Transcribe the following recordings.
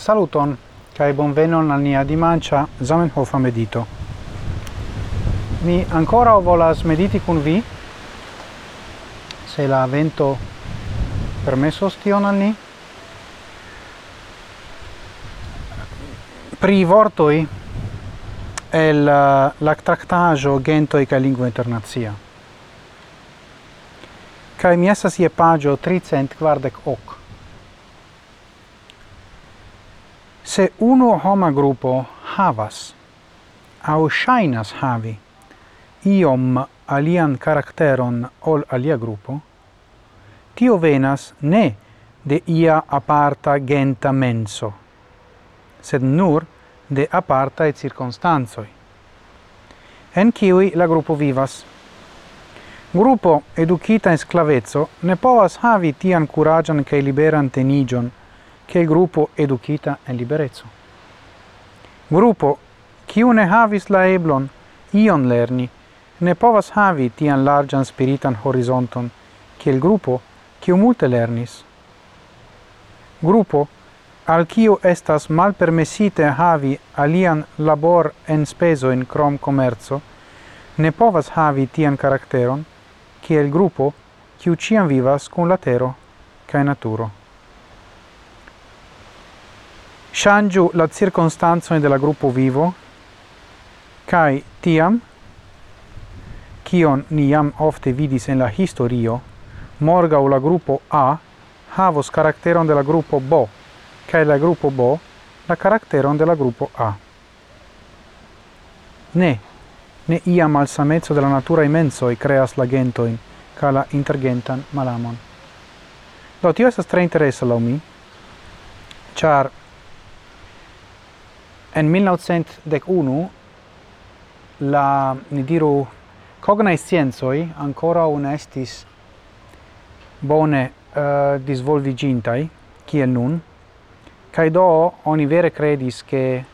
Saluton, cae bonvenon al nia dimancia Zamenhofa medito. Mi ancora volas mediti cun vi, se la vento permesos tion al ni, pri vortoi el eh, uh, la tractajo gento e lingua internazia. Kai mi essa si e pagio 348. se uno homa gruppo havas au shainas havi iom alian karakteron ol alia gruppo tio venas ne de ia aparta genta menso, sed nur de aparta et circunstanzoi, en kiui la gruppo vivas. Gruppo educita in sclavezzo ne povas havi tian curagian che liberan tenigion che gruppo educita en liberezzo. Gruppo, kiu ne havis la eblon ion lerni, ne povas havi tian largan spiritan horizonton, che il gruppo, kiu multe lernis. Gruppo, al kiu estas malpermesite havi alian labor en speso in crom commerzo, ne povas havi tian che il gruppo, kiu ciam vivas con latero, cae naturo shangiu la circonstanzoin de la gruppo vivo, kai tiam, kion ni jam ofte vidis en la historio, morgau la gruppo A havos caracteron de la gruppo B, kai la gruppo B la caracteron de la gruppo A. Ne, ne ia malsamezzo de la natura imensoi creas la gentoin, ca la intergentan malamon. Do, tio estas tre interesa lau mi, char En 1911 la, ni diru, cognai scienzoi ancora un estis bone uh, disvolvigintai, kiel nun, kai do oni vere credis che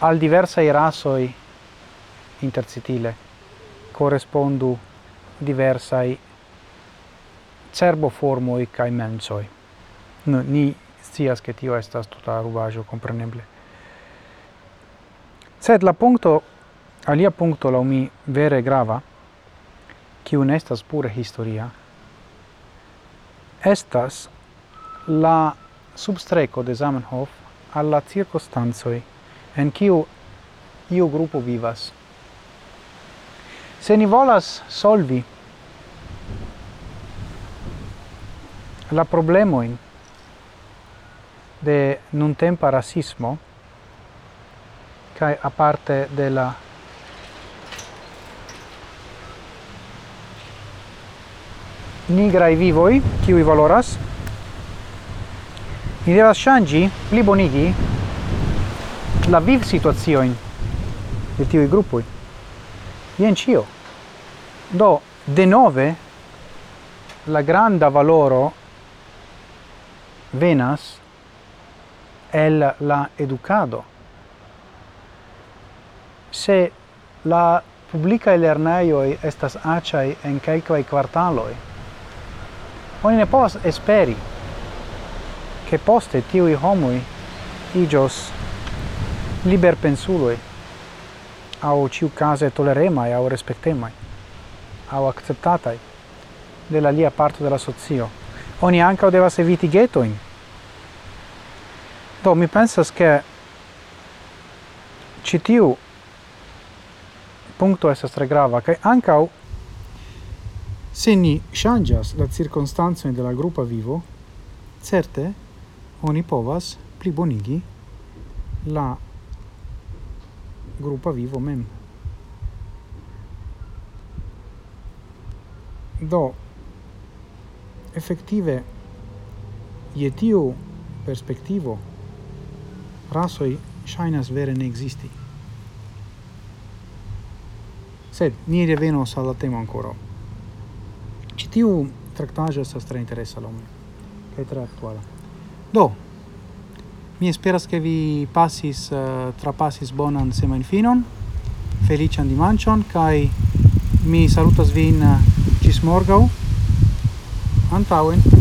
al diversa rasoi intercitile correspondu diversai cerboformoi kai mensoi. No, ni scias che tio estas tuta rubajo compreneble sed la punto alia punto la mi vere grava che un estas pura historia estas la substreco de Zamenhof alla circostanzoi en kiu iu gruppo vivas. Se ni volas solvi la problemoin de nuntempa rasismo cae parte de la i vivoi, kiui valoras, ni devas shangi, pli bonigi, la viv situazioin de i gruppi Ien cio. Do, de nove, la granda valoro venas el la educado. Se la publica lerneioi estas acai en quelcae quartaloi, oni ne povas esperi che poste tiui homui igios liberpensuloi au ciu case toleremai au respectemai au acceptatai della lia parte della sozio. Oni anca devas eviti ghettoin, do mi pensas che citiu punto esas tre grava che ancau se ni changias la circostanzo de la grupa vivo certe oni povas plibonigi la grupa vivo mem. Do effettive je tiu rasoi shainas vere ne existi. Sed ni revenos alla temo ankoraŭ. Ĉi tiu tre interesa laŭ mi kaj tre aktuala. Do, mi esperas ke vi passis, uh, eh, trapassis bonan semajnfinon, feliĉan dimanĉon kai mi salutas vin uh, ĝis morgaŭ Antauen.